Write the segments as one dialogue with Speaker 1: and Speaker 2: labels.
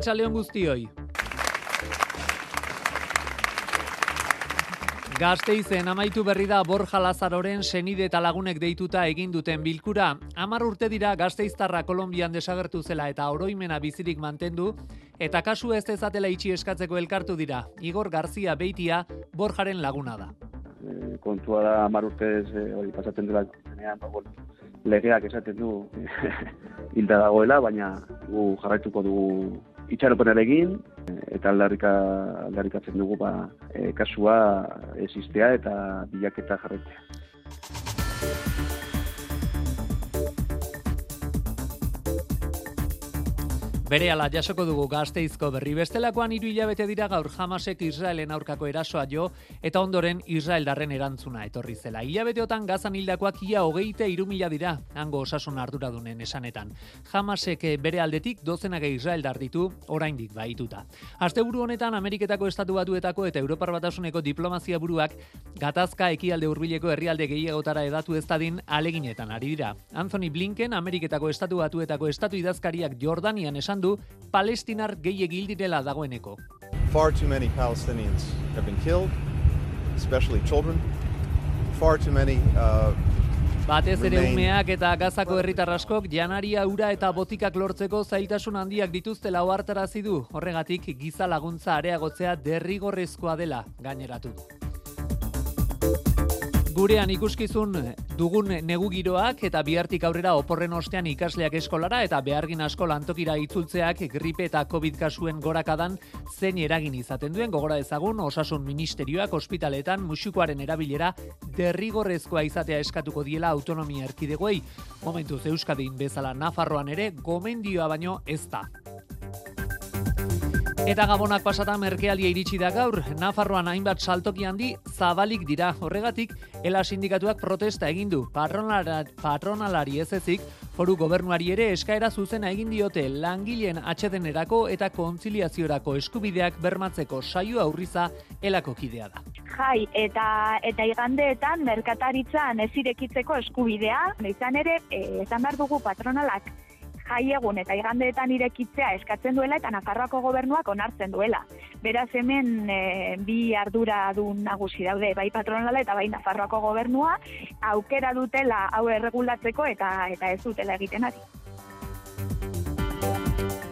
Speaker 1: Arratsaldeon guztioi. Gasteizen amaitu berri da Borja Lazaroren senide eta lagunek deituta egin duten bilkura. Hamar urte dira Gasteiztarra Kolonbian desagertu zela eta oroimena bizirik mantendu eta kasu ez dezatela itxi eskatzeko elkartu dira. Igor Garzia Beitia Borjaren laguna da.
Speaker 2: E, kontua da hamar urtez e, hori pasatzen dela zenean, ba, bueno, legeak esaten du hilda dagoela, baina gu jarraituko dugu itxaropenarekin eta aldarrika aldarrikatzen dugu ba e, kasua existea eta bilaketa jarraitzea.
Speaker 1: Bere ala jasoko dugu gazteizko berri bestelakoan hiru hilabete dira gaur jamasek Israelen aurkako erasoa jo eta ondoren Israel darren erantzuna etorri zela. Hilabeteotan gazan hildakoak ia hogeite irumila dira, hango osasun arduradunen esanetan. Jamasek bere aldetik dozenak Israel ditu oraindik baituta. Asteburu honetan Ameriketako Estatu Batuetako eta Europar Batasuneko diplomazia buruak gatazka ekialde hurbileko herrialde gehiagotara edatu ez dadin aleginetan ari dira. Anthony Blinken Ameriketako Estatu Batuetako Estatu idazkariak Jordanian esan du palestinar gehiegi direla dagoeneko.
Speaker 3: Far too many Palestinians have been killed, especially children. Far too many uh,
Speaker 1: Batez ere umeak eta gazako herritar askok janaria ura eta botikak lortzeko zailtasun handiak dituztela ohartarazi du. Horregatik giza laguntza areagotzea derrigorrezkoa dela gaineratu du. Gurean ikuskizun dugun negu giroak eta bihartik aurrera oporren ostean ikasleak eskolara eta behargin asko lantokira itzultzeak gripe eta covid kasuen gorakadan zein eragin izaten duen gogora ezagun osasun ministerioak ospitaletan musukoaren erabilera derrigorrezkoa izatea eskatuko diela autonomia erkidegoei. Momentuz Euskadin bezala Nafarroan ere gomendioa baino ez da. Eta gabonak pasata merkealia iritsi da gaur, Nafarroan hainbat saltoki handi zabalik dira. Horregatik, ela sindikatuak protesta egin du. Patronalari ez ezik, foru gobernuari ere eskaera zuzena egin diote langileen atxedenerako eta kontziliaziorako eskubideak bermatzeko saio aurriza elako kidea da.
Speaker 4: jai eta eta igandeetan merkataritzan ez irekitzeko eskubidea, izan ere, e, esan behar dugu patronalak jai egun eta igandeetan irekitzea eskatzen duela eta Nafarroako gobernuak onartzen duela. Beraz hemen e, bi ardura du nagusi daude, bai patronala eta bai Nafarroako gobernua aukera dutela hau erregulatzeko eta eta ez dutela egiten ari.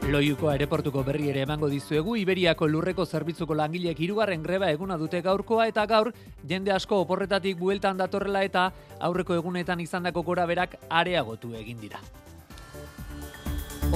Speaker 1: Loiuko aeroportuko berri ere emango dizuegu, Iberiako lurreko zerbitzuko langileek hirugarren greba eguna dute gaurkoa eta gaur jende asko oporretatik bueltan datorrela eta aurreko egunetan izandako gora berak areagotu egin dira.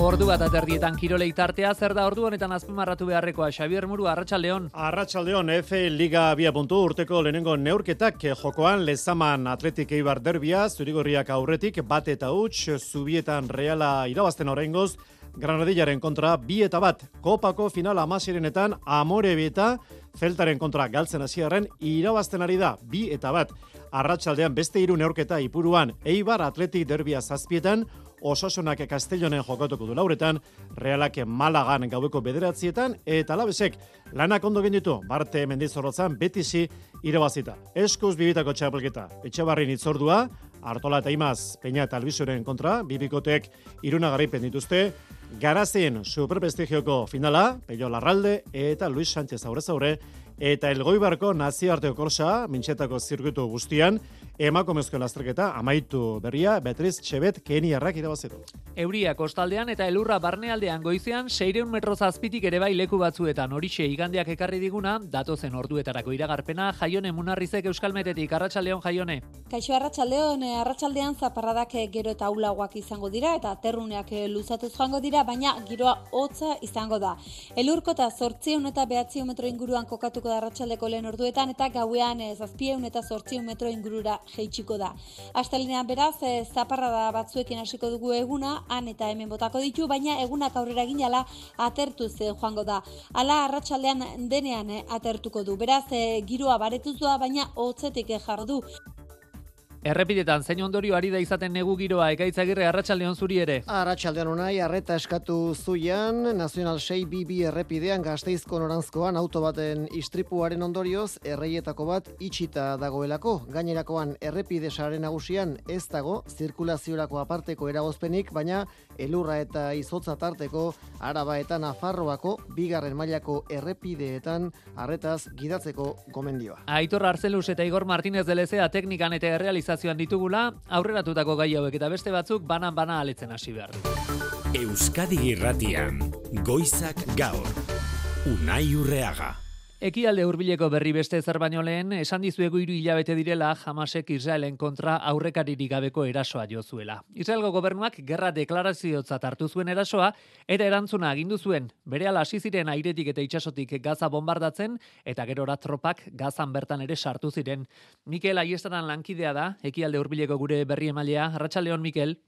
Speaker 1: Ordu bat aterdietan kirolei tartea, zer da ordu honetan azpimarratu beharrekoa, Xabier Muru, Arratsaldeon.
Speaker 5: Arratsaldeon F Liga bia puntu urteko lehenengo neurketak eh, jokoan lezaman atletik eibar derbia, zurigorriak aurretik bat eta huts, zubietan reala irabazten oraingoz, Granadillaren kontra bi eta bat, kopako final amasirenetan amore bieta, Zeltaren kontra galtzen hasiarren irabazten ari da bi eta bat. Arratsaldean beste hiru neurketa ipuruan Eibar Atletik derbia zazpietan, Osasunak Castellonen jokatuko du lauretan, Realak Malagan gaueko bederatzietan, eta labesek lanak ondo genditu, Barte Mendizorrotzan betisi irabazita. Eskuz bibitako txapelketa, etxabarrin itzordua, Artola eta Imaz, Peña eta Albizoren kontra, bibikotek iruna garaipen dituzte, Garazen superprestigioko finala, Pello Larralde eta Luis Sánchez aurrez aurre, eta Elgoibarko nazioarteko korsa, mintxetako zirkuitu guztian, emakumezko lasterketa amaitu berria, Beatriz Txebet Keniarrak irabazeko.
Speaker 1: Euria kostaldean eta elurra barnealdean goizean 600 metro zazpitik ere bai leku batzuetan horixe igandeak ekarri diguna, datozen orduetarako iragarpena, jaione munarrizek euskalmetetik, arratsaldeon jaione.
Speaker 6: Kaixo arratsaldeon, eh, arratsaldean zaparradak eh, gero eta ulagoak izango dira eta terruneak eh, luzatuz joango dira, baina giroa hotza izango da. Elurko eta 800 eta 900 metro inguruan kokatuko da arratsaldeko lehen orduetan eta gauean eh, 700 eta 800 metro ingurura jeitsiko da. Astelenean beraz, e, zaparrada batzuekin hasiko dugu eguna, han eta hemen botako ditu, baina egunak aurrera ginala atertu ze joango da. Hala arratsaldean denean eh, atertuko du. Beraz, e, giroa baretuz doa, baina hotzetik jarro du.
Speaker 1: Errepidetan, zein ondorio ari da izaten negu giroa, ekaitzagirre arratsaldeon zuri ere.
Speaker 7: Arratxaldean unai, arreta eskatu zuian, Nazional 6 BB errepidean gazteizko norantzkoan auto baten istripuaren ondorioz, erreietako bat itxita dagoelako. Gainerakoan errepide saren nagusian ez dago, zirkulaziorako aparteko eragozpenik, baina elurra eta izotza tarteko araba eta nafarroako bigarren mailako errepideetan arretaz gidatzeko gomendioa.
Speaker 1: Aitor Arzelus eta Igor Martínez de Lezea teknikan eta errealizazioan ditugula, aurreratutako gai hauek eta beste batzuk banan-bana aletzen hasi behar du.
Speaker 8: Euskadi Irratian, Goizak Gaur. Unai Urreaga.
Speaker 1: Ekialde hurbileko berri beste zer baino lehen, esan dizuegu hiru hilabete direla Hamasek Israelen kontra aurrekaririk gabeko erasoa jo zuela. Israelgo gobernuak gerra deklaraziotzat hartu zuen erasoa eta erantzuna agindu zuen. Berehala hasi ziren airetik eta itsasotik Gaza bombardatzen eta gerora tropak Gazan bertan ere sartu ziren. Mikel Aiestaran lankidea da, Ekialde hurbileko gure berri emailea. Arratsaldeon Mikel.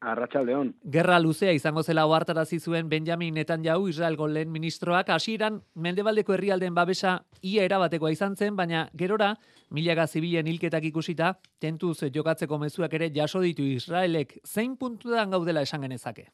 Speaker 2: Arratxaldeon.
Speaker 1: Gerra luzea izango zela ohartarazi zuen Benjamin Netanyahu Israelgo lehen ministroak hasieran mendebaldeko herrialdeen babesa ia erabatekoa izan zen, baina gerora milaka zibilen hilketak ikusita tentuz jokatzeko mezuak ere jaso ditu Israelek zein puntudan gaudela esan genezake.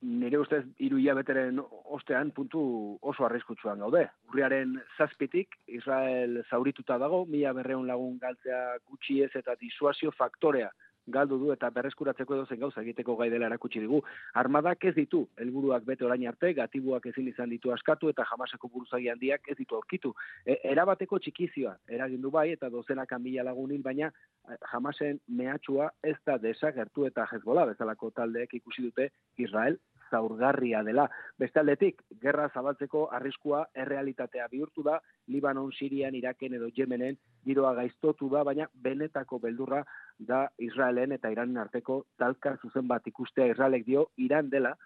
Speaker 2: Nire ustez hiru hilabeteren ostean puntu oso arriskutsuan gaude. Urriaren zazpitik Israel zaurituta dago, mila berreun lagun galtzea gutxi ez eta disuazio faktorea galdu du eta berreskuratzeko edo zen gauza egiteko gai dela erakutsi digu. Armadak ez ditu, helburuak bete orain arte, gatibuak ezin izan ditu askatu eta jamaseko buruzagi handiak ez ditu aurkitu. E, erabateko txikizioa eragindu bai eta dozenaka mila lagunin, baina eh, jamasen mehatxua ez da desagertu eta jezbola bezalako taldeek ikusi dute Israel zaurgarria dela. Beste aldetik, gerra zabaltzeko arriskua errealitatea bihurtu da, Libanon, Sirian, Iraken edo Yemenen giroa gaiztotu da, baina benetako beldurra da Israelen eta Iranen arteko talka zuzen bat ikustea Israelek dio Iran dela,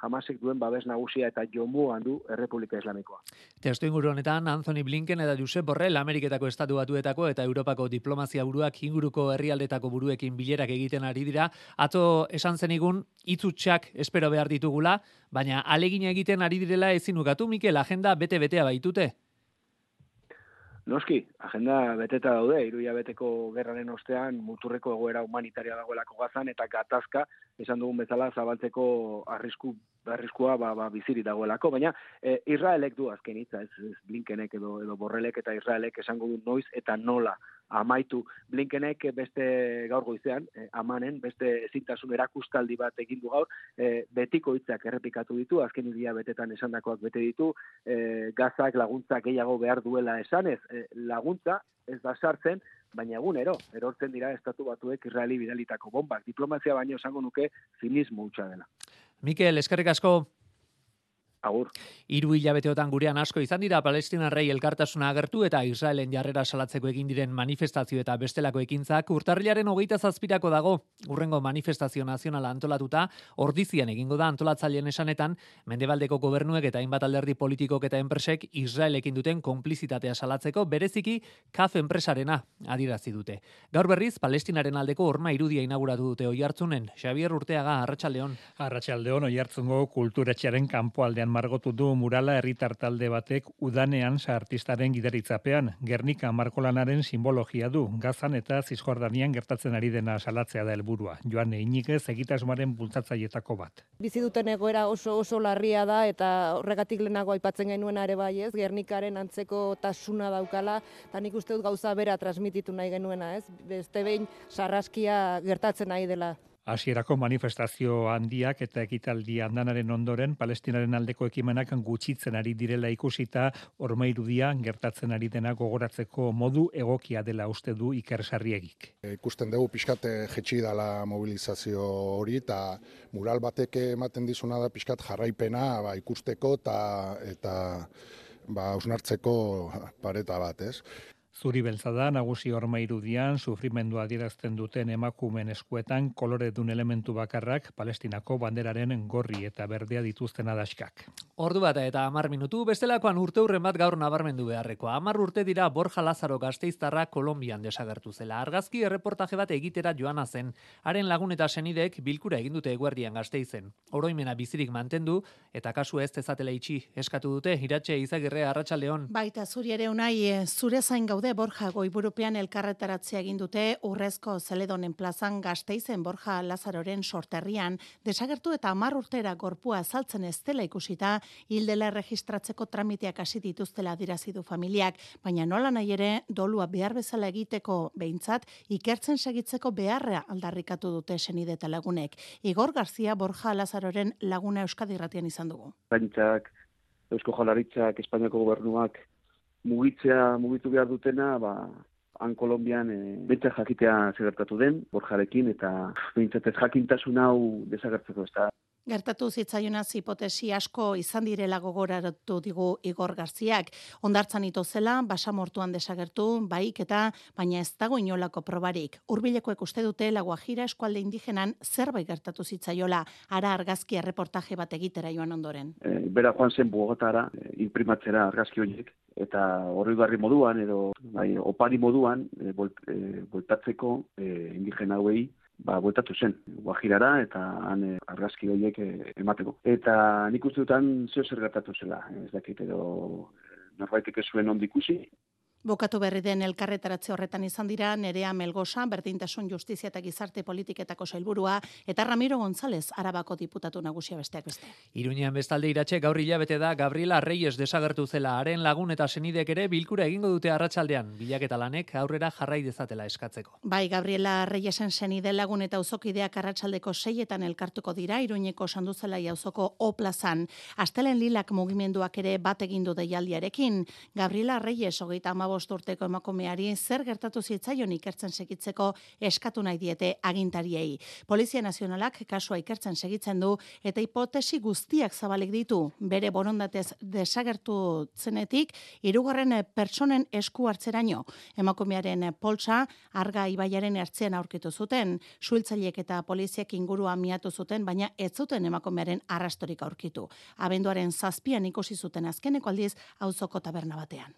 Speaker 2: jamasek duen babes nagusia eta jomu handu Errepublika Islamikoa.
Speaker 1: Testu inguru honetan, Anthony Blinken eta Josep Borrell Ameriketako estatu batuetako eta Europako diplomazia buruak inguruko herrialdetako buruekin bilerak egiten ari dira. Atzo esan zenigun, itzutxak espero behar ditugula, baina alegina egiten ari direla ezin ukatu, Mikel, agenda bete-betea baitute.
Speaker 2: Noski, agenda beteta daude, iruia beteko gerraren ostean muturreko egoera humanitaria dagoelako gazan eta gatazka, esan dugun bezala, zabaltzeko arrisku arriskua ba, ba, biziri dagoelako, baina e, Israelek du azken hitza, ez, ez Blinkenek edo, edo Borrelek eta Israelek esango du noiz eta nola amaitu Blinkenek beste gaur goizean, e, amanen, beste ezintasun erakustaldi bat egin du gaur, e, betiko hitzak errepikatu ditu, azken idia betetan esandakoak bete ditu, e, gazak laguntza gehiago behar duela esanez, e, laguntza ez da sartzen, baina egunero, erortzen dira estatu batuek Israeli bidalitako bombak. Diplomazia baino esango nuke zinismo hutsa dela.
Speaker 1: Mikel, eskerrik asko.
Speaker 2: Agur.
Speaker 1: Hiru hilabeteotan gurean asko izan dira Palestinarrei elkartasuna agertu eta Israelen jarrera salatzeko egin diren manifestazio eta bestelako ekintzak urtarrilaren hogeita zazpirako dago urrengo manifestazio nazionala antolatuta ordizian egingo da antolatzaileen esanetan mendebaldeko gobernuek eta hainbat alderdi politikok eta enpresek Israelekin duten konplizitatea salatzeko bereziki kaf enpresarena adirazi dute. Gaur berriz Palestinaren aldeko horma irudia inauguratu dute oi hartzunen. Xavier Urteaga, Arratxaldeon.
Speaker 9: Arratxaldeon, oi hartzungo kulturetxearen kanpoaldean margotu du murala herritar talde batek udanean sa artistaren gidaritzapean. Gernika markolanaren simbologia du, gazan eta zizjordanian gertatzen ari dena salatzea da helburua. Joan einikez egitasmoaren bultzatzaietako bat.
Speaker 10: Bizi duten egoera oso oso larria da eta horregatik lehenago aipatzen genuen ere bai ez, Gernikaren antzeko tasuna daukala, eta nik uste dut gauza bera transmititu nahi genuena ez, beste behin sarraskia gertatzen nahi dela.
Speaker 9: Hasierako manifestazio handiak eta ekitaldi andanaren ondoren Palestinaren aldeko ekimenak gutxitzen ari direla ikusita ormairudia gertatzen ari dena gogoratzeko modu egokia dela uste du Iker Sarriegik.
Speaker 11: Ikusten dugu pixkat jetxi dala mobilizazio hori eta mural batek ematen dizuna da pixkat jarraipena ba, ikusteko eta eta ba, usnartzeko pareta bat, ez?
Speaker 9: Zuri beltza da, nagusi horma irudian, sufrimendua adierazten duten emakumen eskuetan, kolore dun elementu bakarrak, palestinako banderaren gorri eta berdea dituzten adaskak.
Speaker 1: Ordu bat eta amar minutu, bestelakoan urte hurren bat gaur nabarmendu beharrekoa. Amar urte dira Borja Lazaro gazteiztarra Kolombian desagertu zela. Argazki erreportaje bat egitera joana zen. Haren lagun eta senidek bilkura egin dute eguerdian gazteizen. Oroimena bizirik mantendu eta kasu ez tezatela itxi. Eskatu dute iratxe izagirre arratsaldeon.
Speaker 12: Baita zuri ere unai, zure zain gaude Borja goiburupean elkarretaratzea egin dute urrezko zeledonen plazan gazteizen Borja Lazaroren sorterrian desagertu eta amar urtera gorpua azaltzen ez dela ikusita hildela registratzeko tramiteak hasi dituztela adirazi du familiak, baina nola nahi ere dolua behar bezala egiteko behintzat ikertzen segitzeko beharra aldarrikatu dute senide eta lagunek. Igor Garzia Borja Lazaroren laguna Euskadi irratian izan dugu.
Speaker 2: Zaintzak, Eusko Jalaritzak, Espainiako gobernuak mugitzea, mugitu behar dutena, ba, han Kolombian e, jakitea zegertatu den, borjarekin, eta bintzatez jakintasun hau desagertzeko ez da.
Speaker 12: Gertatu zitzaionaz hipotesi asko izan direla gogoratu digu Igor Garziak. Ondartzan ito zela, basamortuan desagertu, baik eta baina ez dago inolako probarik. Urbilekoek uste dute laguajira eskualde indigenan zerbait gertatu zitzaiola, ara argazki reportaje bat egitera joan ondoren.
Speaker 2: E, bera joan zen bugotara, e, imprimatzera argazki horiek, eta horri moduan, edo bai, opari moduan, e, bolt, e, boltatzeko e, indigena hauei, ba, bueltatu zen, guajirara, eta han e, argazki horiek e, emateko. Eta nik uste dutan zeo zer gertatu zela, ez dakit edo norbaitek ez zuen ondikusi,
Speaker 12: Bokatu berri den elkarretaratze horretan izan dira Nerea Melgosa, Berdintasun Justizia eta Gizarte Politiketako sailburua eta Ramiro González, Arabako diputatu nagusia besteak beste.
Speaker 1: Iruñean bestalde iratxe gaur hilabete da Gabriela Reyes desagertu zela haren lagun eta senidek ere bilkura egingo dute arratsaldean bilaketa lanek aurrera jarrai dezatela eskatzeko.
Speaker 12: Bai, Gabriela Reyesen senide lagun eta auzokideak arratsaldeko seietan elkartuko dira Iruñeko Sanduzela auzoko O plazan. Astelen Lilak mugimenduak ere bat egin du deialdiarekin. Gabriela Reyes 35 bost urteko emakumeari zer gertatu zitzaion ikertzen segitzeko eskatu nahi diete agintariei. Polizia Nazionalak kasua ikertzen segitzen du eta hipotesi guztiak zabalik ditu bere borondatez desagertu zenetik hirugarren pertsonen esku hartzeraino. Emakumearen poltsa arga ibaiaren ertzean aurkitu zuten, suiltzaileek eta poliziek ingurua miatu zuten, baina ez zuten emakumearen arrastorik aurkitu. Abenduaren zazpian ikusi zuten azkeneko aldiz auzoko taberna batean.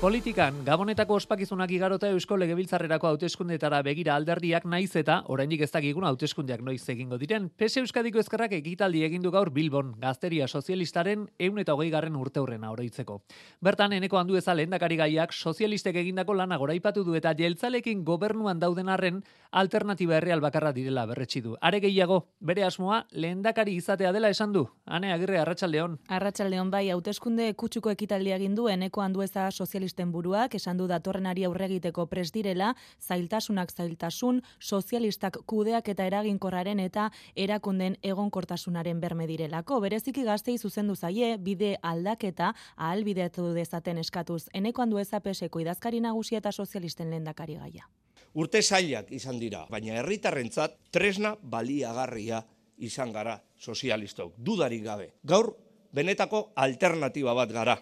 Speaker 1: Politikan, Gabonetako ospakizunak igarota Eusko Legebiltzarrerako hauteskundetara begira alderdiak naiz eta oraindik ez dakigun hauteskundeak noiz egingo diren. PS Euskadiko ezkerrak ekitaldi egin gaur Bilbon, Gazteria Sozialistaren 120 garren urteurrena oroitzeko. Bertan eneko handu eza lehendakari gaiak sozialistek egindako lana goraipatu du eta jeltzalekin gobernuan dauden arren alternatiba erreal bakarra direla berretsi du. Are gehiago, bere asmoa lehendakari izatea dela esan du. Ane Agirre Arratsaldeon.
Speaker 13: Arratsaldeon bai, hauteskunde kutsuko ekitaldi egin du eneko handu eza sozialista sozialisten buruak esan du datorrenari aurregiteko pres direla, zailtasunak zailtasun, sozialistak kudeak eta eraginkorraren eta erakunden egonkortasunaren berme direlako. Bereziki gaztei zuzendu zaie, bide aldaketa ahalbideatu dezaten eskatuz. Eneko handu ezapeseko idazkari nagusia eta sozialisten lehendakari gaia.
Speaker 14: Urte zailak izan dira, baina herritarrentzat tresna baliagarria izan gara sozialistok, dudarik gabe. Gaur, benetako alternatiba bat gara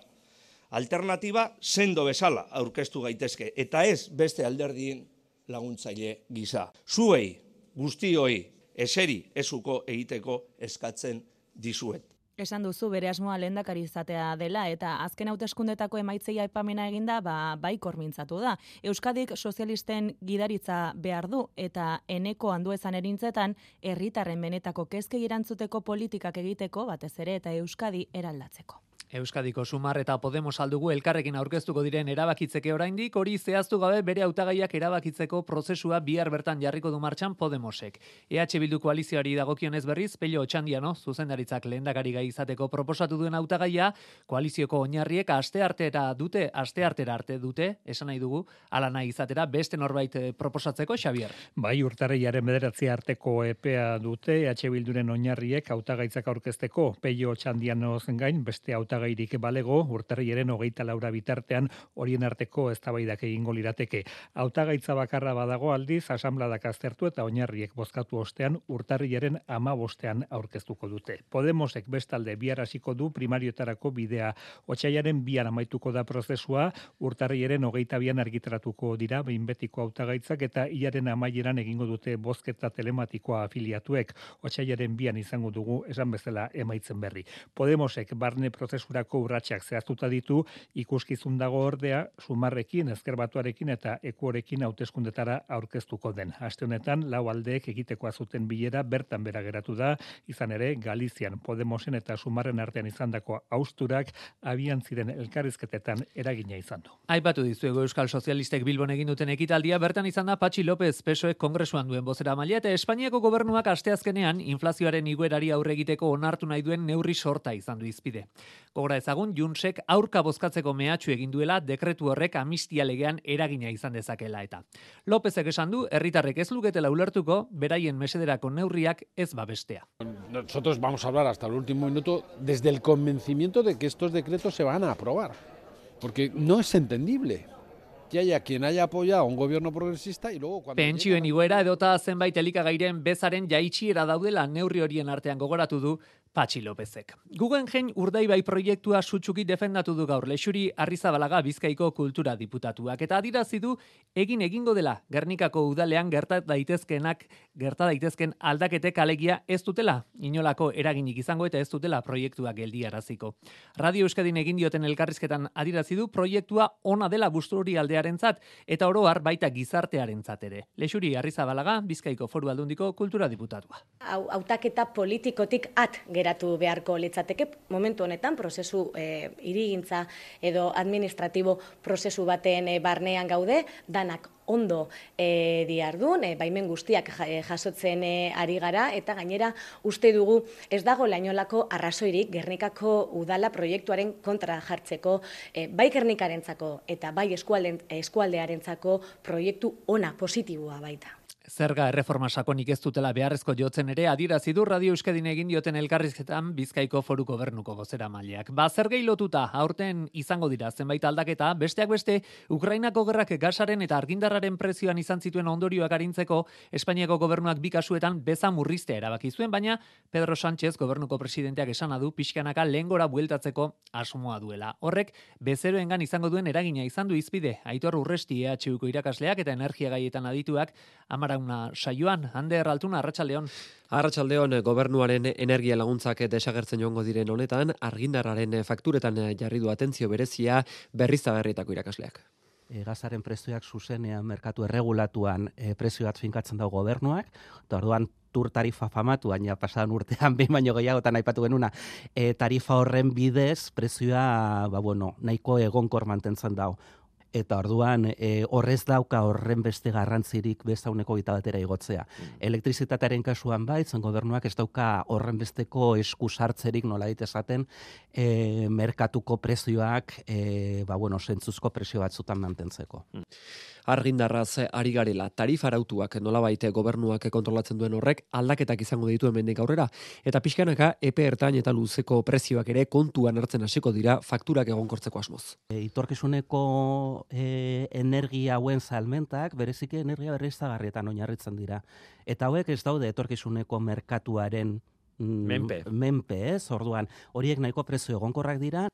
Speaker 14: alternatiba sendo bezala aurkeztu gaitezke eta ez beste alderdien laguntzaile gisa. Zuei, guztioi, eseri ezuko egiteko eskatzen dizuet.
Speaker 13: Esan duzu bere asmoa lehendakari izatea dela eta azken hauteskundetako emaitzeia epamena eginda ba bai kormintzatu da. Euskadik sozialisten gidaritza behar du eta eneko handu ezan erintzetan herritarren benetako kezkei erantzuteko politikak egiteko batez ere eta Euskadi eraldatzeko.
Speaker 1: Euskadiko Sumar eta Podemos aldugu elkarrekin aurkeztuko diren erabakitzeke oraindik hori zehaztu gabe bere hautagaiak erabakitzeko prozesua bihar bertan jarriko du martxan Podemosek. EH Bildu koalizioari dagokionez berriz Pello Otxandiano zuzendaritzak lehendakari gai izateko proposatu duen hautagaia koalizioko oinarriek aste artera dute aste artera arte dute esan nahi dugu ala nahi izatera beste norbait eh, proposatzeko Xavier.
Speaker 9: Bai urtarriaren bederatzi arteko epea dute EH Bilduren oinarriek hautagaitzak aurkezteko Pello Otxandiano zen gain beste hauta hautagairik balego, urtarriaren hogeita laura bitartean horien arteko eztabaidak egingo lirateke. Hautagaitza bakarra badago aldiz, asambladak aztertu eta oinarriek bozkatu ostean urtarriaren ama bostean aurkeztuko dute. Podemosek bestalde biarasiko du primariotarako bidea. Otsaiaren bian amaituko da prozesua, urtarriaren hogeita bian argitaratuko dira, behin betiko hautagaitzak eta hilaren amaieran egingo dute bozketa telematikoa afiliatuek. Otsaiaren bian izango dugu esan bezala emaitzen berri. Podemosek barne prozesurako urratsak zehaztuta ditu ikuskizun dago ordea sumarrekin, ezker batuarekin eta ekuorekin hauteskundetara aurkeztuko den. Aste honetan lau aldeek egitekoa zuten bilera bertan bera geratu da, izan ere Galizian Podemosen eta Sumarren artean izandako austurak abian ziren elkarrizketetan eragina izan du.
Speaker 1: Aipatu dizuego Euskal Sozialistek Bilbon egin duten ekitaldia bertan izan da Patxi López PSOE kongresuan duen bozera maila eta Espainiako gobernuak asteazkenean inflazioaren iguerari aurre egiteko onartu nahi duen neurri sorta izan du izpide. Gogora ezagun Junsek aurka bozkatzeko mehatxu egin duela dekretu horrek amistia legean eragina izan dezakela eta. Lópezek esan du herritarrek ez luketela ulertuko beraien mesederako neurriak ez babestea.
Speaker 15: Nosotros vamos a hablar hasta el último minuto desde el convencimiento de que estos decretos se van a aprobar, porque no es entendible que haya quien haya apoyado a un gobierno progresista y luego cuando
Speaker 1: Pentsioen igoera edota zenbait elikagairen bezaren jaitshiera daudela neurri horien artean gogoratu du Patxi Lopezek. Guggenheim urdaibai proiektua sutsuki defendatu du gaur lexuri Arrizabalaga Bizkaiko kultura diputatuak eta adirazi du egin egingo dela Gernikako udalean gerta daitezkenak gerta daitezken aldaketek alegia ez dutela inolako eraginik izango eta ez dutela proiektua geldiaraziko. Radio Euskadin egin dioten elkarrizketan adirazi du proiektua ona dela Busturi aldearentzat eta oro har baita gizartearentzat ere. Lexuri Arrizabalaga Bizkaiko Foru Aldundiko kultura diputatua.
Speaker 16: Hau hautaketa politikotik at geratu beharko litzateke momentu honetan prozesu e, irigintza edo administratibo prozesu baten e, barnean gaude danak ondo e, diardun, e, baimen guztiak jasotzen e, ari gara, eta gainera uste dugu ez dago lainolako arrazoirik Gernikako udala proiektuaren kontra jartzeko, e, bai Gernikarentzako eta bai eskualde, eskualdearentzako proiektu ona positiboa baita.
Speaker 1: Zerga erreforma sakonik ez dutela beharrezko jotzen ere adirazi du Radio Euskadin egin dioten elkarrizketan Bizkaiko Foru Gobernuko gozera maileak. Ba zergei lotuta aurten izango dira zenbait aldaketa, besteak beste Ukrainako gerrak gasaren eta argindarraren prezioan izan zituen ondorioak arintzeko Espainiako gobernuak bi kasuetan beza murriztea erabaki zuen, baina Pedro Sánchez gobernuko presidenteak esana du pixkanaka lehengora bueltatzeko asmoa duela. Horrek bezeroengan izango duen eragina izan du izpide. Aitor Urresti EHUko irakasleak eta energia gaietan adituak amara una saioan, Ander Altuna, Arratxaldeon.
Speaker 17: Arratxaldeon, gobernuaren energia laguntzak desagertzen joango diren honetan, argindarraren fakturetan jarri du atentzio berezia berriztagarrietako irakasleak.
Speaker 18: E, gazaren prezioak zuzenean merkatu erregulatuan e, prezioak finkatzen dago gobernuak, eta orduan tur tarifa famatu, baina pasadan urtean behin baino gehiagotan aipatu genuna, e, tarifa horren bidez prezioa ba, bueno, nahiko egonkor mantentzen dago eta orduan e, horrez dauka horren beste garrantzirik bezauneko gita batera igotzea. Mm. Elektrizitatearen kasuan baitzen gobernuak ez dauka horren besteko esku sartzerik nola esaten e, merkatuko prezioak e, ba, bueno, sentzuzko prezio batzutan mantentzeko. Mm
Speaker 17: argindarraz ari garela. Tarifarautuak nolabait gobernuak kontrolatzen duen horrek aldaketak izango ditu hemendik aurrera eta pixkanaka epe ertain eta luzeko prezioak ere kontuan hartzen hasiko dira fakturak egonkortzeko asmoz.
Speaker 18: E, itorkizuneko e, energia hauen salmentak bereziki energia berriztagarrietan oinarritzen dira. Eta hauek ez daude etorkizuneko merkatuaren
Speaker 17: mm, menpe.
Speaker 18: menpe, ez? Orduan, horiek nahiko prezio egonkorrak dira.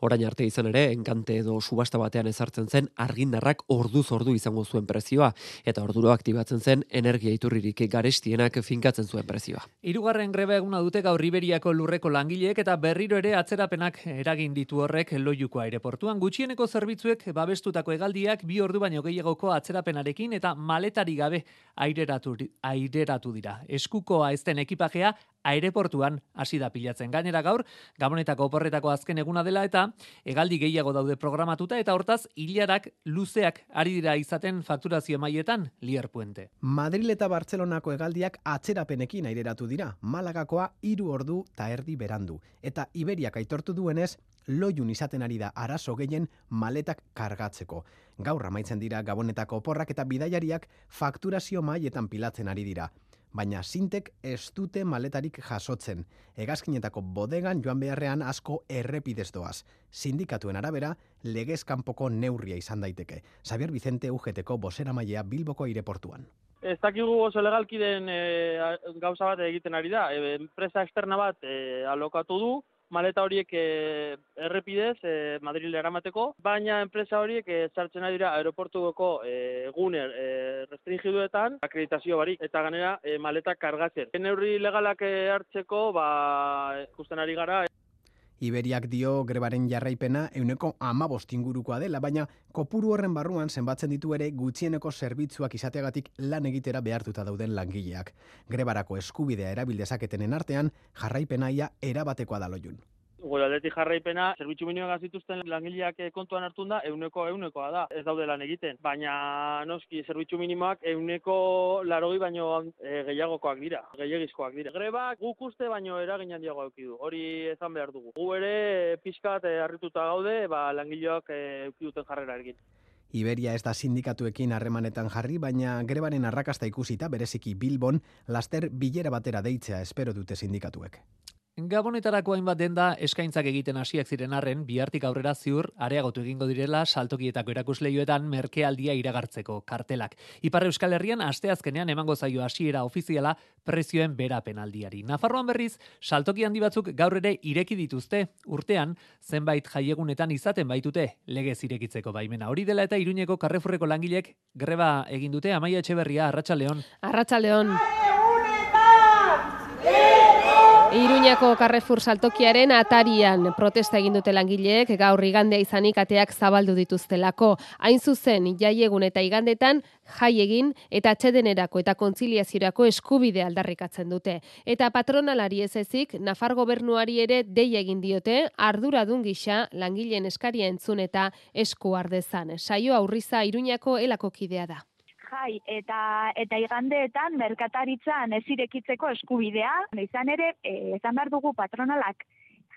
Speaker 17: Orain arte izan ere, enkante edo subasta batean ezartzen zen argindarrak ordu izango zuen prezioa, eta orduro aktibatzen zen energia iturririk garestienak finkatzen zuen prezioa.
Speaker 1: Hirugarren greba eguna dute gaur Riberiako lurreko langileek eta berriro ere atzerapenak eragin ditu horrek loiuko aireportuan. Gutxieneko zerbitzuek babestutako hegaldiak bi ordu baino gehiagoko atzerapenarekin eta maletari gabe aireratu, aireratu dira. Eskukoa ezten ekipajea aireportuan hasi da pilatzen. Gainera gaur, Gabonetako oporretako azken eguna dela eta hegaldi gehiago daude programatuta eta hortaz hilarak luzeak ari dira izaten fakturazio maietan Lier Puente.
Speaker 19: Madrid eta Bartzelonako hegaldiak atzerapenekin aireratu dira. Malagakoa hiru ordu ta erdi berandu eta Iberiak aitortu duenez loiun izaten ari da arazo gehien maletak kargatzeko. Gaur amaitzen dira Gabonetako oporrak eta bidaiariak fakturazio maietan pilatzen ari dira. Baina sintek ez dute maletarik jasotzen. Hegazkinetako bodegan joan beharrean asko errepidez doaz. Sindikatuen arabera, legez kanpoko neurria izan daiteke. Xavier Vicente UGTko bosera mailea Bilboko aireportuan.
Speaker 20: Ez dakigu oso legalki den e, gauza bat egiten ari da. E, enpresa externa bat e, alokatu du, maleta horiek e, errepidez e, Madrile eramateko, baina enpresa horiek e, sartzen ari dira aeroportuko e, guner e, restringiduetan akreditazio barik eta ganera e, maleta kargatzen. Neurri legalak e, hartzeko, ba, ikusten ari gara,
Speaker 19: Iberiak dio grebaren jarraipena euneko amabost ingurukoa dela, baina kopuru horren barruan zenbatzen ditu ere gutxieneko zerbitzuak izateagatik lan egitera behartuta dauden langileak. Grebarako eskubidea erabildezaketenen artean jarraipenaia erabatekoa da loiun
Speaker 20: gure aldetik jarraipena, zerbitzu minimoak zituzten langileak eh, kontuan hartun da, euneko eunekoa da, ez daude lan egiten. Baina, noski, zerbitzu minimoak euneko larogi baino e, gehiagokoak dira, gehiagizkoak dira. Grebak guk uste baino eragin handiago du, hori ezan behar dugu. Gu ere, eh, pixkat harrituta gaude, ba, langileak e, eukiduten jarrera egin.
Speaker 19: Iberia ez da sindikatuekin harremanetan jarri, baina grebaren arrakasta ikusita bereziki Bilbon, laster bilera batera deitzea espero dute sindikatuek.
Speaker 1: Gabonetarako hainbat denda eskaintzak egiten hasiak ziren arren, bihartik aurrera ziur areagotu egingo direla saltokietako erakusleioetan merkealdia iragartzeko kartelak. Ipar Euskal Herrian asteazkenean emango zaio hasiera ofiziala prezioen berapen aldiari. Nafarroan berriz, saltoki handi batzuk gaur ere ireki dituzte, urtean zenbait jaiegunetan izaten baitute legez irekitzeko baimena. Hori dela eta Iruñeko Karrefurreko langilek greba egin dute Amaia Etxeberria Arratsaldeon.
Speaker 21: Arratsaldeon. Iruñako Carrefour saltokiaren atarian protesta egin dute langileek gaur igandea izanik ateak zabaldu dituztelako. Hain zuzen, jaiegun eta igandetan jai egin eta atxedenerako eta kontziliaziorako eskubide aldarrikatzen dute. Eta patronalari ez ezik, Nafar gobernuari ere dei egin diote, arduradun gisa langileen eskaria entzun eta esku ardezan. Saio aurriza Iruñako elako kidea da
Speaker 4: jai. Eta eta igandeetan merkataritzan ez irekitzeko eskubidea, izan ere, e, esan behar dugu patronalak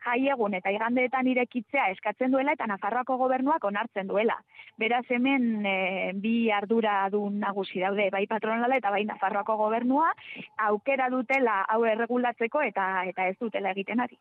Speaker 4: jai egun eta igandeetan irekitzea eskatzen duela eta Nafarroako gobernuak onartzen duela. Beraz hemen e, bi ardura du nagusi daude, bai patronala eta bai Nafarroako gobernua aukera dutela hau erregulatzeko eta eta ez dutela egiten ari.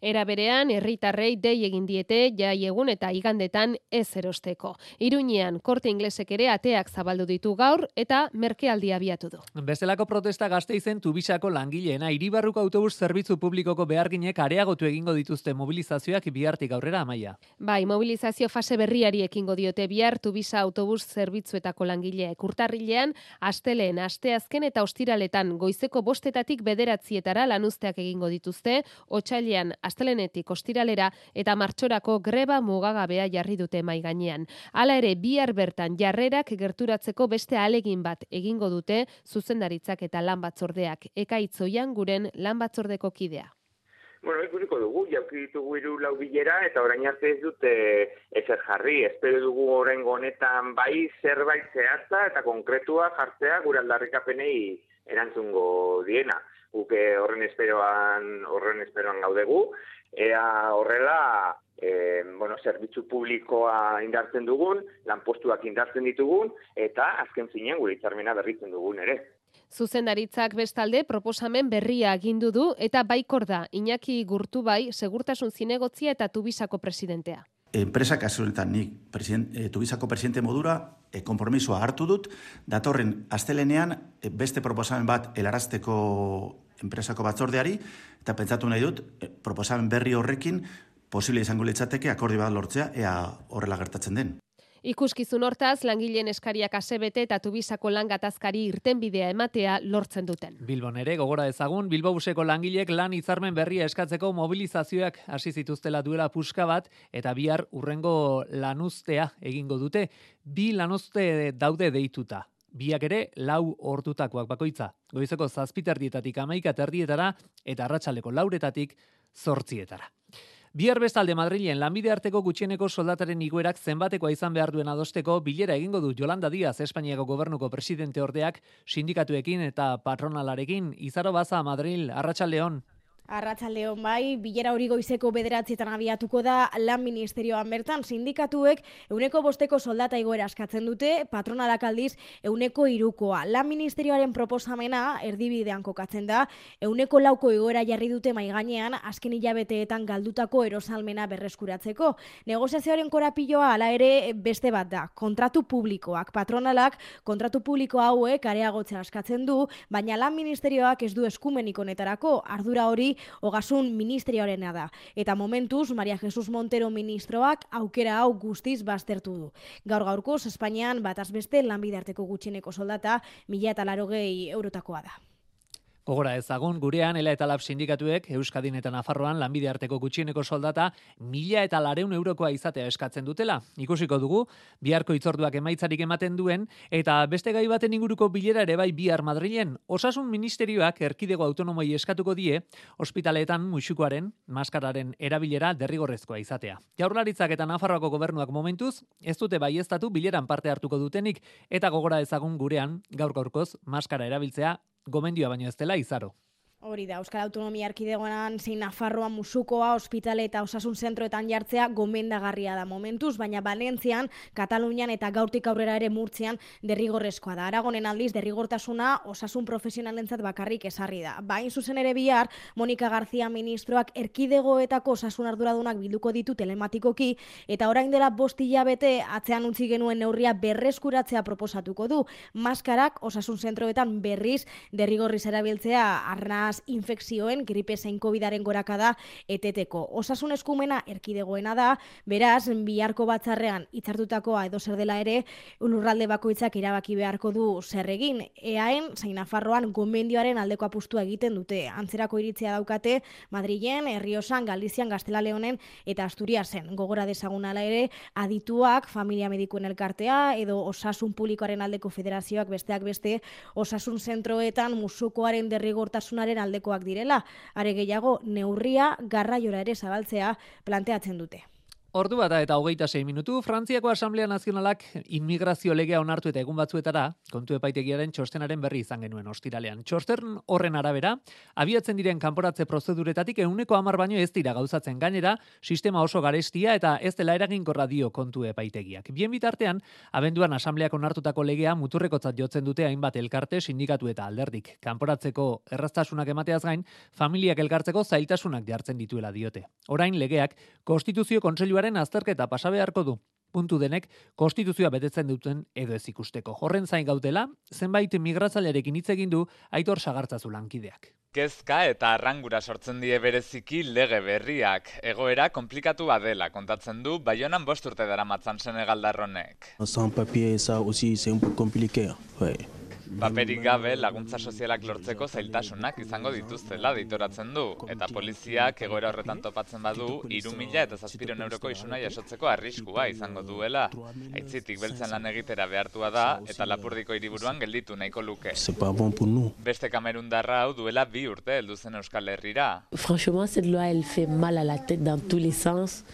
Speaker 21: Era berean, herritarrei dei egin diete jai egun eta igandetan ez erosteko. Iruñean, korte inglesek ere ateak zabaldu ditu gaur eta merkealdia abiatu du.
Speaker 1: Bestelako protesta gazte izen tubisako langileena, iribarruko autobus zerbitzu publikoko beharginek areagotu egingo dituzte mobilizazioak bihartik aurrera amaia.
Speaker 21: Bai, mobilizazio fase berriari ekingo diote bihar tubisa autobus zerbitzuetako langileek. Urtarrilean, asteleen, asteazken eta ostiraletan goizeko bostetatik bederatzietara lanuzteak egingo dituzte, otxailean astelenetik ostiralera eta martxorako greba mugagabea jarri dute mai gainean. Hala ere bihar bertan jarrerak gerturatzeko beste alegin bat egingo dute zuzendaritzak eta lan batzordeak. Ekaitzoian guren lan batzordeko kidea.
Speaker 22: Bueno, ikusiko dugu, jauki ditugu iru lau bilera, eta orain arte ez dute ezer jarri. Espero dugu orain honetan bai zerbait zehatza eta konkretua jartzea gure aldarrikapenei erantzungo diena guke horren esperoan horren esperoan gaudegu ea horrela e, bueno, zerbitzu publikoa indartzen dugun, lanpostuak indartzen ditugun, eta azken finean gure itzarmena berritzen dugun ere.
Speaker 21: Zuzendaritzak bestalde proposamen berria agindu du eta baikor da Iñaki Gurtu bai segurtasun zinegotzia eta Tubisako presidentea.
Speaker 23: Enpresa kasuetan nik president, e, Tubisako presidente modura e, konpromisoa hartu dut, datorren astelenean e, beste proposamen bat helarazteko enpresako batzordeari, eta pentsatu nahi dut, proposamen berri horrekin, posible izango litzateke akordi bat lortzea, ea horrela gertatzen den.
Speaker 21: Ikuskizun hortaz, langileen eskariak asebete eta tubisako langatazkari irtenbidea ematea lortzen duten.
Speaker 1: Bilbon ere, gogora ezagun, Bilbo buseko langilek lan izarmen berria eskatzeko mobilizazioak hasi zituztela duela puska bat, eta bihar urrengo lanuztea egingo dute, bi lanuzte daude deituta biak ere lau ordutakoak bakoitza. Goizeko zazpiterdietatik amaika terdietara eta arratsaleko lauretatik zortzietara. Bihar bestalde Madrilen lanbide arteko gutxieneko soldataren iguerak zenbatekoa izan behar duen adosteko bilera egingo du Jolanda Diaz Espainiako gobernuko presidente ordeak sindikatuekin eta patronalarekin. Izaro baza Madril Arratsaldeon
Speaker 24: Arratsaldeon bai, bilera hori goizeko bederatzietan abiatuko da lan ministerioan bertan sindikatuek euneko bosteko soldata igoera askatzen dute, patronalak aldiz euneko irukoa. Lan ministerioaren proposamena erdibidean kokatzen da, euneko lauko igoera jarri dute maiganean azken hilabeteetan galdutako erosalmena berreskuratzeko. Negoziazioaren korapilloa hala ere beste bat da, kontratu publikoak. Patronalak kontratu publiko hauek areagotzea askatzen du, baina lan ministerioak ez du eskumenik honetarako ardura hori ogasun ministerioarena da. Eta momentuz, Maria Jesus Montero ministroak aukera hau guztiz baztertu du. Gaur gaurkoz, Espainian bat azbeste lanbidarteko gutxineko soldata mila eta larogei eurotakoa da.
Speaker 1: Gogora ezagun, gurean, ela eta lab sindikatuek, Euskadin eta Nafarroan, lanbide arteko gutxieneko soldata, mila eta lareun eurokoa izatea eskatzen dutela. Ikusiko dugu, biharko itzorduak emaitzarik ematen duen, eta beste gai baten inguruko bilera ere bai bihar Madrilen. Osasun ministerioak erkidego autonomoi eskatuko die, ospitaleetan musukoaren, maskararen erabilera derrigorrezkoa izatea. Jaurlaritzak eta Nafarroako gobernuak momentuz, ez dute bai bileran parte hartuko dutenik, eta gogora ezagun gurean, gaur gaurkoz, maskara erabiltzea gomendioa baino ez dela izaro.
Speaker 24: Hori da, Euskal Autonomia Arkidegoan zein Nafarroa musukoa, ospitale eta osasun zentroetan jartzea gomendagarria da momentuz, baina Valentzian, Katalunian eta gaurtik aurrera ere murtzean derrigorrezkoa da. Aragonen aldiz, derrigortasuna osasun profesionalentzat bakarrik esarri da. Bain zuzen ere bihar, Monika Garzia ministroak erkidegoetako osasun arduradunak bilduko ditu telematikoki, eta orain dela bostila bete atzean utzi genuen neurria berreskuratzea proposatuko du. Maskarak osasun zentroetan berriz derrigorriz erabiltzea arna beraz infekzioen gripe zein COVIDaren gorakada eteteko. Osasun eskumena erkidegoena da, beraz biharko batzarrean hitzartutakoa edo zer dela ere lurralde bakoitzak irabaki beharko du zer egin. Eaen zein Nafarroan gomendioaren aldeko apustua egiten dute. Antzerako iritzia daukate Madrilen, Herriosan, Galizian, Gaztela Leonen eta Asturiasen. Gogora dezagun ala ere adituak familia medikuen elkartea edo osasun publikoaren aldeko federazioak besteak beste osasun zentroetan musukoaren derrigortasunaren aldekoak direla, are gehiago neurria garraiora ere zabaltzea planteatzen dute.
Speaker 1: Ordu bata eta hogeita sei minutu, Frantziako Asamblea Nazionalak inmigrazio legea onartu eta egun batzuetara, kontu epaitegiaren txostenaren berri izan genuen ostiralean. Txosten horren arabera, abiatzen diren kanporatze prozeduretatik euneko amar baino ez dira gauzatzen gainera, sistema oso garestia eta ez dela eraginkorra dio kontu epaitegiak. Bien bitartean, abenduan Asambleak onartutako legea muturrekotzat jotzen dute hainbat elkarte sindikatu eta alderdik. Kanporatzeko erraztasunak emateaz gain, familiak elkartzeko zailtasunak jartzen dituela diote. Orain legeak, konstituzio kontseilu konstituzioaren azterketa pasa beharko du. Puntu denek, konstituzioa betetzen duten edo ez ikusteko. Horren zain gautela, zenbait migratzailearekin hitz egin du Aitor Sagartzazu lankideak.
Speaker 25: Kezka eta arrangura sortzen die bereziki lege berriak. Egoera komplikatu badela kontatzen du Baionan bost urte dara matzan Senegaldarronek.
Speaker 26: Sans papier, ça aussi, c'est un peu compliqué.
Speaker 25: Paperik gabe laguntza sozialak lortzeko zailtasunak izango dituztela deitoratzen du, eta poliziak egoera horretan topatzen badu, iru mila eta zazpiron euroko isuna jasotzeko arriskua izango duela. Aitzitik beltzen lan egitera behartua da, eta lapurdiko hiriburuan gelditu nahiko luke. Beste kamerun darra hau duela bi urte heldu zen Euskal Herrira.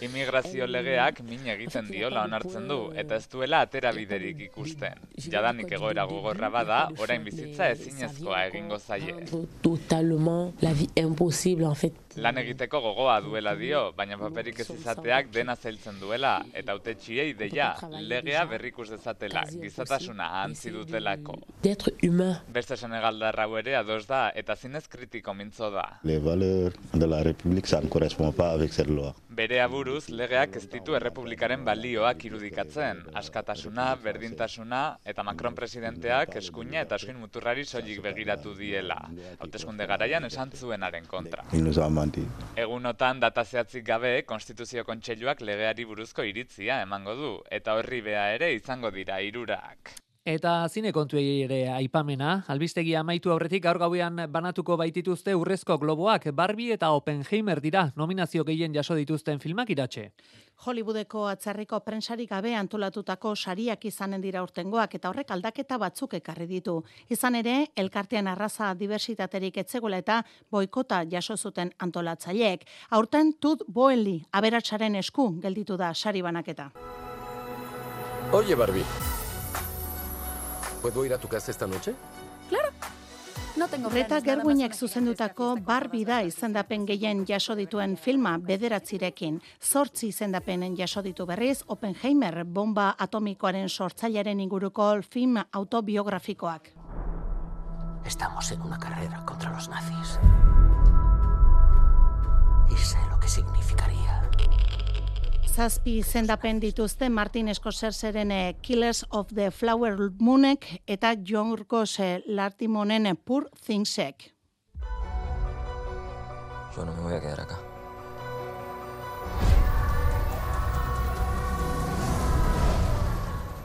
Speaker 25: Immigrazio legeak min egiten diola onartzen du, eta ez duela atera biderik ikusten. Jadanik egoera gogorra bada, orain bizitza ezinezkoa egingo zaie.
Speaker 27: Totalement la vie impossible en fait.
Speaker 25: Lan egiteko gogoa duela dio, baina paperik ez izateak dena zailtzen duela eta autetxiei deia legea berrikus dezatela, gizatasuna antzi dutelako.
Speaker 27: D'être humain.
Speaker 25: Beste Senegaldarra ere ados da eta zinez kritiko mintzo da.
Speaker 26: Les valeurs de la République ça ne correspond pas avec cette loi.
Speaker 25: Bere aburuz, legeak ez ditu errepublikaren balioak irudikatzen. Askatasuna, berdintasuna eta Macron presidenteak eskuina eta eskuin muturrari soilik begiratu diela. Hauteskunde garaian esan zuenaren kontra. Egunotan data zehatzik gabe, Konstituzio Kontseiluak legeari buruzko iritzia emango du, eta horri bea ere izango dira irurak.
Speaker 1: Eta zine kontuei ere aipamena, albistegi amaitu aurretik gaur gauean banatuko baitituzte urrezko globoak, Barbie eta Oppenheimer dira nominazio gehien jaso dituzten filmak iratxe.
Speaker 12: Hollywoodeko atzarriko prensarik gabe antolatutako sariak izanen dira urtengoak eta horrek aldaketa batzuk ekarri ditu. Izan ere, elkartean arraza diversitaterik etzegoela eta boikota jaso zuten antolatzaileek. Aurten tut boeli, aberatsaren esku gelditu da sari banaketa.
Speaker 28: Oye, Barbie, ¿Puedo ir a tu casa esta noche?
Speaker 29: Claro.
Speaker 12: Greta Gerwinek zuzendutako Barbie da izendapen gehien jaso dituen filma bederatzirekin. Zortzi izendapenen jaso ditu berriz Oppenheimer bomba atomikoaren sortzailearen inguruko film autobiografikoak.
Speaker 30: Estamos en una carrera contra los nazis. Y sé lo que significaría.
Speaker 12: Zazpi izendapen dituzte Martin Scorseseren eh, Killers of the Flower Moonek eta Jorgos eh, Lartimonen eh, Poor Thingsek.
Speaker 15: Yo no me voy a quedar acá.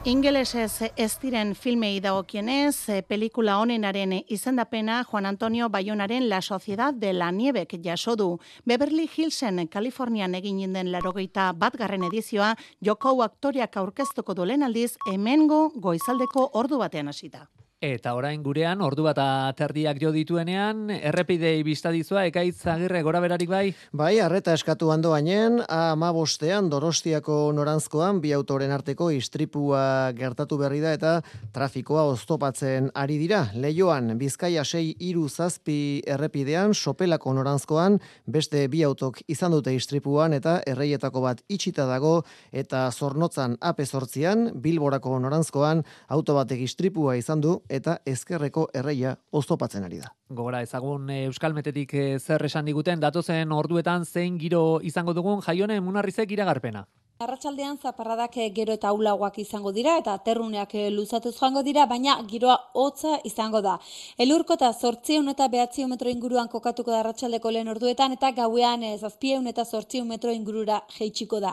Speaker 12: Ingelesez ez diren filmei dagokienez, eh, pelikula honenaren izendapena Juan Antonio Bayonaren La Sociedad de la Niebek jaso du. Beverly Hillsen, Kalifornian egin den larogeita batgarren edizioa, joko aktoriak aurkeztuko dulen aldiz, hemengo goizaldeko ordu batean hasita.
Speaker 1: Eta orain gurean, ordu bat aterdiak jo dituenean, errepidei biztadizua, ekaitz agirre gora berarik bai?
Speaker 31: Bai, arreta eskatu hando bainen, ama bostean, dorostiako norantzkoan, bi autoren arteko istripua gertatu berri da eta trafikoa oztopatzen ari dira. Leioan, bizkaia sei iru zazpi errepidean, sopelako norantzkoan, beste bi autok izan dute istripuan eta erreietako bat itxita dago eta zornotzan apezortzian, bilborako norantzkoan, auto batek istripua izan du eta ezkerreko erreia oztopatzen ari da.
Speaker 1: Gogora ezagun eh, Euskal Metetik eh, zer esan diguten, datozen orduetan zein giro izango dugun jaione munarrizek iragarpena.
Speaker 6: Arratsaldean zaparradak eh, gero eta ulagoak izango dira eta terruneak eh, luzatuz joango dira, baina giroa hotza izango da. Elurko eta zortziun eta behatziun metro inguruan kokatuko da arratsaldeko lehen orduetan eta gauean eh, zazpieun eta zortziun metro ingurura jeitsiko da.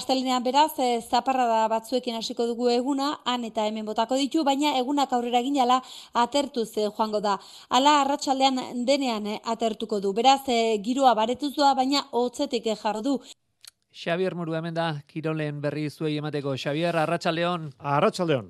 Speaker 6: Astelenean beraz, zaparrada batzuekin hasiko dugu eguna, han eta hemen botako ditu, baina egunak aurrera ginala atertu ze joango da. Hala arratsaldean denean atertuko du. Beraz, giroa baretuzua, baina hotzetik jardu.
Speaker 1: Xavier Muru hemen da, Kirolen berri zuei emateko. Xavier, Arratxaldeon.
Speaker 5: Arratxaldeon.